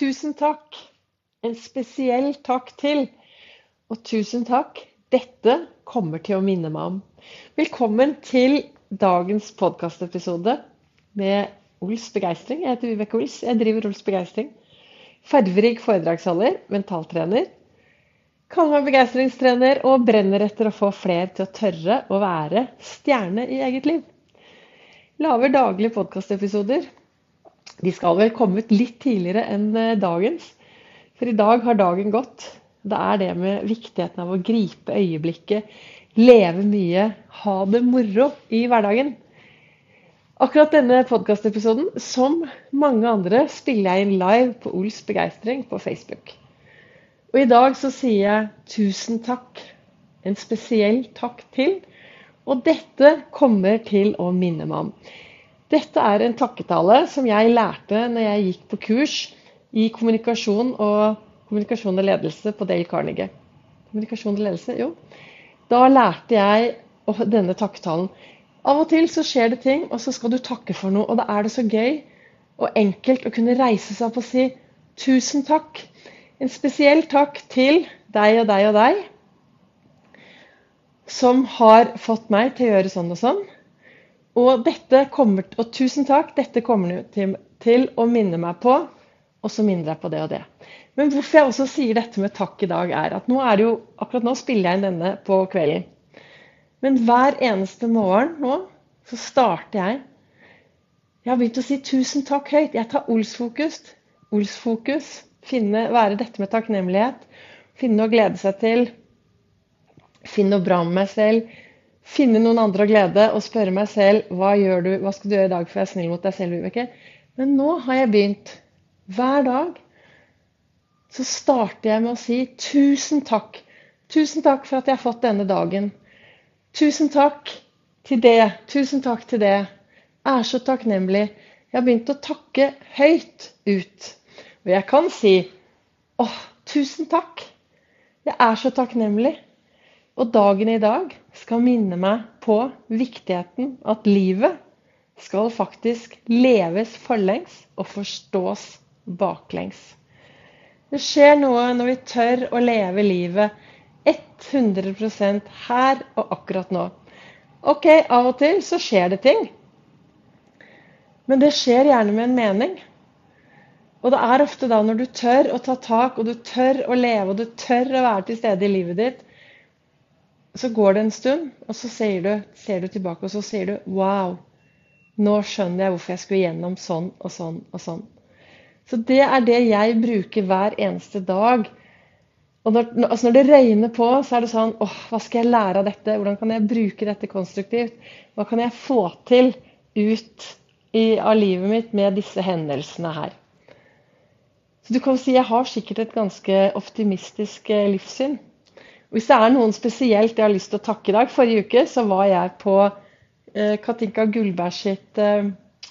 Tusen takk. En spesiell takk til. Og tusen takk. Dette kommer til å minne meg om. Velkommen til dagens podkastepisode med Ols begeistring. Jeg heter Vibeke Ols. Jeg driver Ols begeistring. Farverik foredragsholder, mentaltrener. Kaller meg begeistringstrener og brenner etter å få flere til å tørre å være stjerne i eget liv. Lager daglige podkastepisoder de skal vel komme ut litt tidligere enn eh, dagens. For i dag har dagen gått. Det er det med viktigheten av å gripe øyeblikket, leve mye, ha det moro i hverdagen. Akkurat denne podkastepisoden, som mange andre, spiller jeg inn live på Ols begeistring på Facebook. Og i dag så sier jeg tusen takk. En spesiell takk til. Og dette kommer til å minne meg om. Dette er en takketale som jeg lærte når jeg gikk på kurs i kommunikasjon og kommunikasjon og ledelse på Dale Carnegie. Kommunikasjon og ledelse, jo. Da lærte jeg denne takketalen. Av og til så skjer det ting, og så skal du takke for noe. Og da er det så gøy og enkelt å kunne reise seg opp og si tusen takk. En spesiell takk til deg og deg og deg som har fått meg til å gjøre sånn og sånn. Og, kommer, og tusen takk, dette kommer til, til å minne meg på, og så minner jeg på det og det. Men hvorfor jeg også sier dette med takk i dag, er at nå er jo, akkurat nå spiller jeg inn denne på kvelden. Men hver eneste morgen nå så starter jeg Jeg har begynt å si tusen takk høyt. Jeg tar Ols-fokus. Ols-fokus. Være dette med takknemlighet. Finne å glede seg til. Finne noe bra med meg selv finne noen andre å glede og spørre meg selv hva, gjør du, hva skal du gjøre i dag for å være snill mot deg selv. Vibeke? Men nå har jeg begynt. Hver dag så starter jeg med å si tusen takk. Tusen takk for at jeg har fått denne dagen. Tusen takk til det. Tusen takk til det. Jeg er så takknemlig. Jeg har begynt å takke høyt ut. Og jeg kan si åh, tusen takk. Jeg er så takknemlig. Og dagen i dag skal minne meg på viktigheten at livet skal faktisk leves forlengs og forstås baklengs. Det skjer noe når vi tør å leve livet 100% her og akkurat nå. Ok, av og til så skjer det ting. Men det skjer gjerne med en mening. Og det er ofte da når du tør å ta tak, og du tør å leve, og du tør å være til stede i livet ditt, så går det en stund, og så ser du, ser du tilbake og så sier du Wow, nå skjønner jeg hvorfor jeg skulle gjennom sånn og sånn og sånn. Så det er det jeg bruker hver eneste dag. Og når, altså når det røyner på, så er det sånn åh, hva skal jeg lære av dette? Hvordan kan jeg bruke dette konstruktivt? Hva kan jeg få til ut i, av livet mitt med disse hendelsene her? Så du kan si jeg har sikkert et ganske optimistisk eh, livssyn. Hvis det er noen spesielt jeg har lyst til å takke i dag Forrige uke så var jeg på eh, Katinka Gullberg sitt eh,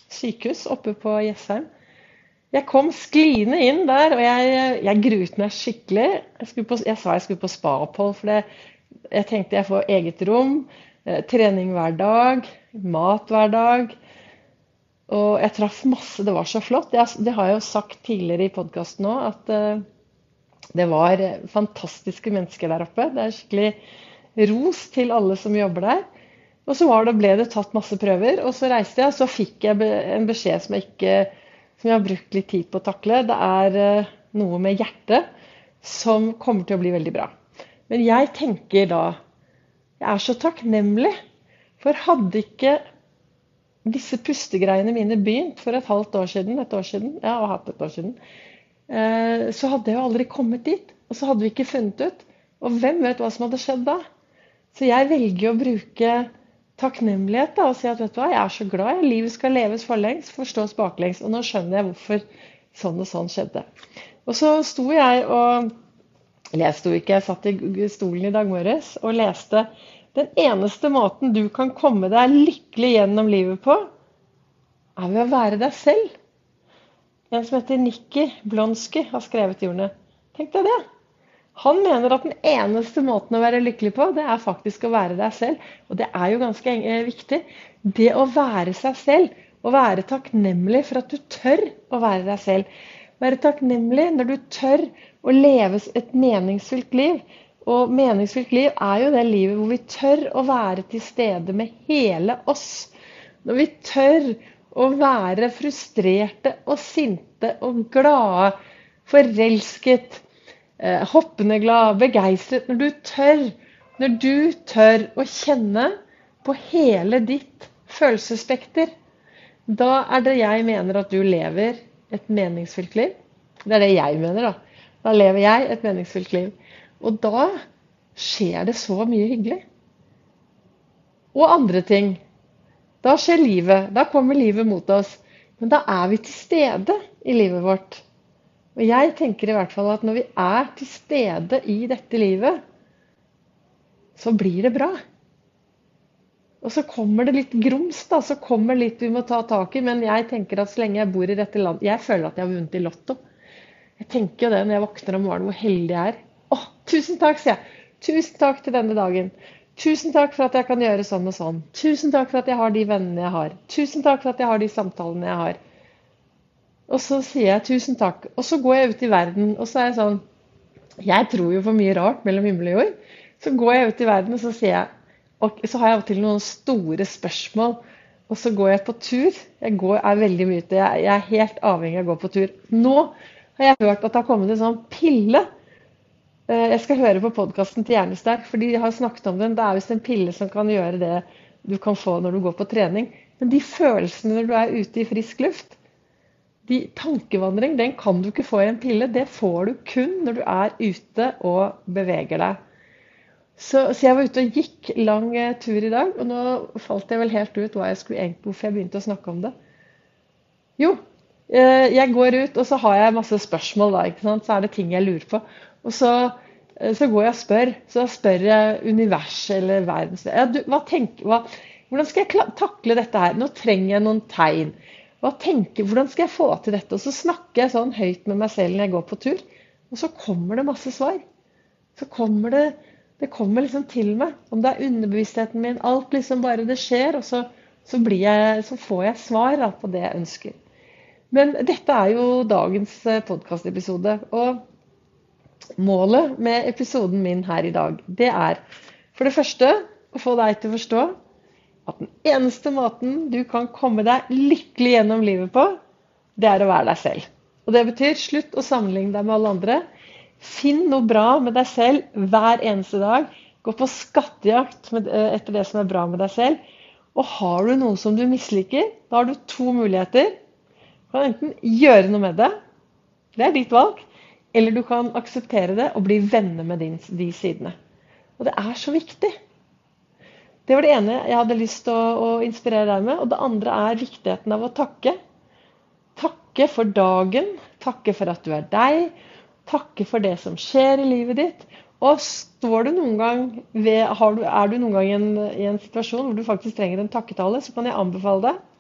sykehus oppe på Jessheim. Jeg kom skliende inn der, og jeg, jeg gruet meg skikkelig. Jeg, på, jeg, sa jeg skulle på spa-opphold, for det, jeg tenkte jeg får eget rom. Eh, trening hver dag, mat hver dag. Og jeg traff masse. Det var så flott. Jeg, det har jeg jo sagt tidligere i podkasten òg, at det var fantastiske mennesker der oppe. Det er skikkelig ros til alle som jobber der. Og så det, ble det tatt masse prøver, og så reiste jeg, og så fikk jeg en beskjed som jeg, ikke, som jeg har brukt litt tid på å takle. Det er eh, noe med hjertet som kommer til å bli veldig bra. Men jeg tenker da Jeg er så takknemlig. For hadde ikke disse pustegreiene mine begynt for et halvt år siden, et år siden, ja, og hatt et år siden, Eh, så hadde jeg jo aldri kommet dit. Og så hadde vi ikke funnet ut. Og hvem vet hva som hadde skjedd da? Så jeg velger å bruke takknemlighet da, og si at vet du hva, jeg er så glad. Livet skal leves forlengs, forstås baklengs. Og nå skjønner jeg hvorfor sånn og sånn skjedde. Og så sto jeg og Eller jeg sto ikke, jeg satt i stolen i dag morges og leste Den eneste måten du kan komme deg lykkelig gjennom livet på, er ved å være deg selv. En som heter Nikki Blonsky, har skrevet jordene. ordene. Tenk deg det! Han mener at den eneste måten å være lykkelig på, det er faktisk å være deg selv. Og det er jo ganske eh, viktig. Det å være seg selv, og være takknemlig for at du tør å være deg selv. Være takknemlig når du tør å leve et meningsfylt liv. Og meningsfylt liv er jo det livet hvor vi tør å være til stede med hele oss. Når vi tør å være frustrerte og sinte og glade, forelsket, eh, hoppende glad, begeistret. Når du tør, når du tør å kjenne på hele ditt følelsesspekter, da er det jeg mener at du lever et meningsfylt liv. Det er det jeg mener, da. Da lever jeg et meningsfylt liv. Og da skjer det så mye hyggelig. Og andre ting. Da skjer livet. Da kommer livet mot oss. Men da er vi til stede i livet vårt. Og jeg tenker i hvert fall at når vi er til stede i dette livet, så blir det bra. Og så kommer det litt grums, da. Så kommer litt vi må ta tak i. Men jeg tenker at så lenge jeg bor i dette landet Jeg føler at jeg har vunnet i Lotto. Jeg tenker jo det når jeg våkner om morgenen, hvor heldig jeg er. Å, tusen takk, sier jeg. Tusen takk til denne dagen. Tusen takk for at jeg kan gjøre sånn og sånn. Tusen takk for at jeg har de vennene jeg har. Tusen takk for at jeg har de samtalene jeg har. Og så sier jeg tusen takk. Og så går jeg ut i verden, og så er jeg sånn Jeg tror jo for mye rart mellom himmel og jord. Så går jeg ut i verden, og så sier jeg og så har jeg av og til noen store spørsmål. Og så går jeg på tur. Jeg går, er veldig mye ute. Jeg, jeg, er helt avhengig av å gå på tur. Nå har jeg hørt at det har kommet en sånn pille. Eh, jeg skal høre på podkasten til Hjernesterk, for de har snakket om den. Det er visst en pille som kan gjøre det du kan få når du går på trening. Men de følelsene når du er ute i frisk luft, de tankevandring, den kan du ikke få i en pille. Det får du kun når du er ute og beveger deg. Så, så, jeg var ute og gikk lang eh, tur i dag, og nå falt jeg vel helt ut hva jeg skulle egentlig, hvorfor jeg begynte å snakke om det. Jo, jeg går ut, og så har jeg masse spørsmål, da. ikke sant? Så er det ting jeg lurer på. Og så, eh, så går jeg og spør. Så spør jeg universet eller verdens ja, du, hva tenker, hva, Hvordan skal jeg takle dette her? Nå trenger jeg noen tegn. Tenker, hvordan skal jeg få til dette? Og så snakker jeg sånn høyt med meg selv når jeg går på tur, og så kommer det masse svar. Så kommer det det kommer liksom til meg. Om det er underbevisstheten min, alt liksom bare det skjer. Og så, så, jeg, så får jeg svar da, på det jeg ønsker. Men dette er jo dagens eh, podkastepisode. Og målet med episoden min her i dag, det er for det første å få deg til å forstå at den eneste måten du kan komme deg lykkelig gjennom livet på, det er å være deg selv. Og det betyr slutt å sammenligne deg med alle andre. Finn noe bra med deg selv hver eneste dag. Gå på skattejakt eh, etter det som er bra med deg selv. Og har du noe som du misliker, da har du to muligheter. Du kan enten gjøre noe med det, det er ditt valg, eller du kan akseptere det og bli venner med din, de sidene. Og det er så viktig. Det var det ene jeg hadde lyst til å, å inspirere deg med. Og det andre er viktigheten av å takke. Takke for dagen. Takke for at du er deg takke for det som skjer i livet ditt. Og står du noen gang ved, du, er du noen gang i en, i en, situasjon hvor du faktisk trenger en takketale, så kan jeg anbefale deg.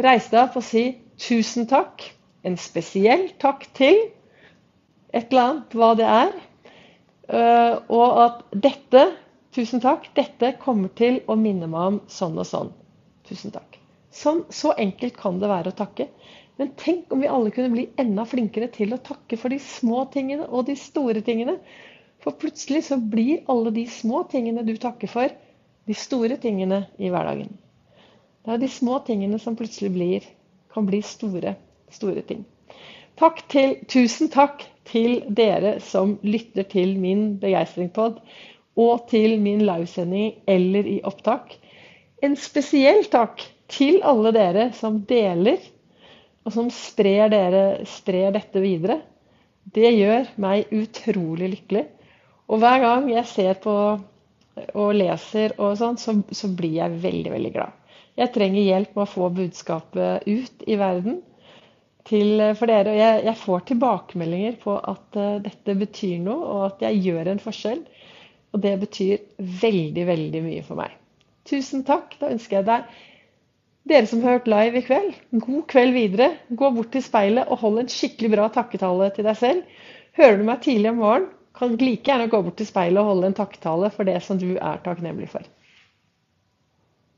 Reis deg opp og si 'tusen takk'. En spesiell takk til et eller annet, hva det er. Uh, og at dette, tusen takk, dette kommer til å minne meg om sånn og sånn. Tusen takk. Sånn, så enkelt kan det være å takke. Men tenk om vi alle kunne bli enda flinkere til å takke for de små tingene og de store tingene. For plutselig så blir alle de små tingene du takker for, de store tingene i hverdagen. Det er de små tingene som plutselig blir, kan bli store, store ting. Takk til, tusen takk til dere som lytter til min begeistringspod og til min livesending eller i opptak. En spesiell takk til alle dere som deler og som sprer, dere, sprer dette videre, det gjør meg utrolig lykkelig. Og hver gang jeg ser på og leser og sånn, så, så, blir jeg veldig, veldig glad. Jeg trenger hjelp med å få budskapet ut i verden til, for dere. Og jeg, jeg, får tilbakemeldinger på at uh, dette betyr noe, og at jeg gjør en forskjell. Og det betyr veldig, veldig mye for meg. Tusen takk. Da ønsker jeg deg dere som har hørt live i kveld, god kveld videre. Gå bort til speilet og hold en skikkelig bra takketale til deg selv. Hører du meg tidlig om morgenen, kan like gjerne gå bort til speilet og holde en takketale for det som du er takknemlig for.